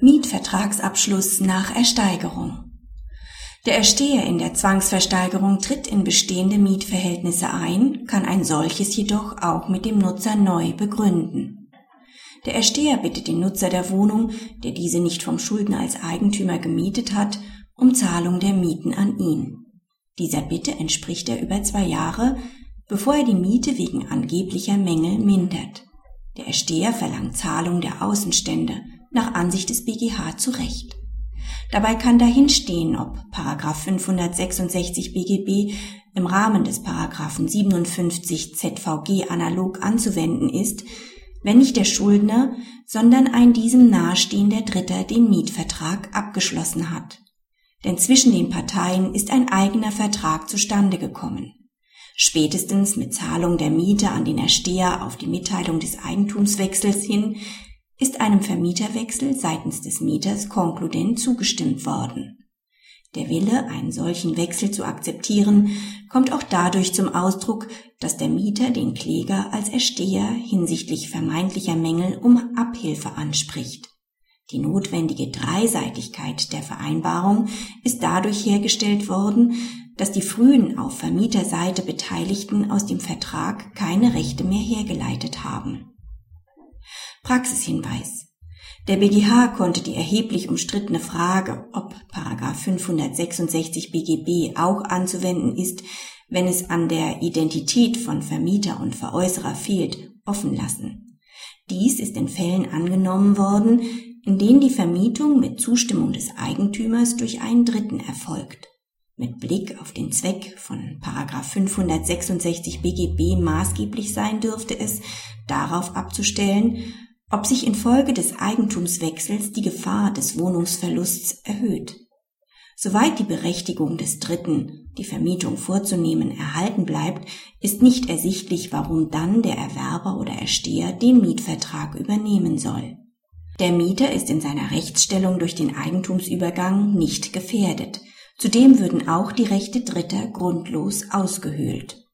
Mietvertragsabschluss nach Ersteigerung. Der Ersteher in der Zwangsversteigerung tritt in bestehende Mietverhältnisse ein, kann ein solches jedoch auch mit dem Nutzer neu begründen. Der Ersteher bittet den Nutzer der Wohnung, der diese nicht vom Schuldner als Eigentümer gemietet hat, um Zahlung der Mieten an ihn. Dieser Bitte entspricht er über zwei Jahre, bevor er die Miete wegen angeblicher Mängel mindert. Der Ersteher verlangt Zahlung der Außenstände, nach Ansicht des BGH zu Recht. Dabei kann dahinstehen, ob 566 BGB im Rahmen des 57 ZVG analog anzuwenden ist, wenn nicht der Schuldner, sondern ein diesem nahestehender Dritter den Mietvertrag abgeschlossen hat. Denn zwischen den Parteien ist ein eigener Vertrag zustande gekommen. Spätestens mit Zahlung der Miete an den Ersteher auf die Mitteilung des Eigentumswechsels hin ist einem Vermieterwechsel seitens des Mieters konkludent zugestimmt worden. Der Wille, einen solchen Wechsel zu akzeptieren, kommt auch dadurch zum Ausdruck, dass der Mieter den Kläger als Ersteher hinsichtlich vermeintlicher Mängel um Abhilfe anspricht. Die notwendige Dreiseitigkeit der Vereinbarung ist dadurch hergestellt worden, dass die frühen auf Vermieterseite Beteiligten aus dem Vertrag keine Rechte mehr hergeleitet haben. Praxishinweis. Der BGH konnte die erheblich umstrittene Frage, ob 566 BGB auch anzuwenden ist, wenn es an der Identität von Vermieter und Veräußerer fehlt, offen lassen. Dies ist in Fällen angenommen worden, in denen die Vermietung mit Zustimmung des Eigentümers durch einen Dritten erfolgt. Mit Blick auf den Zweck von 566 BGB maßgeblich sein dürfte es, darauf abzustellen, ob sich infolge des Eigentumswechsels die Gefahr des Wohnungsverlusts erhöht. Soweit die Berechtigung des Dritten, die Vermietung vorzunehmen, erhalten bleibt, ist nicht ersichtlich, warum dann der Erwerber oder Ersteher den Mietvertrag übernehmen soll. Der Mieter ist in seiner Rechtsstellung durch den Eigentumsübergang nicht gefährdet. Zudem würden auch die Rechte Dritter grundlos ausgehöhlt.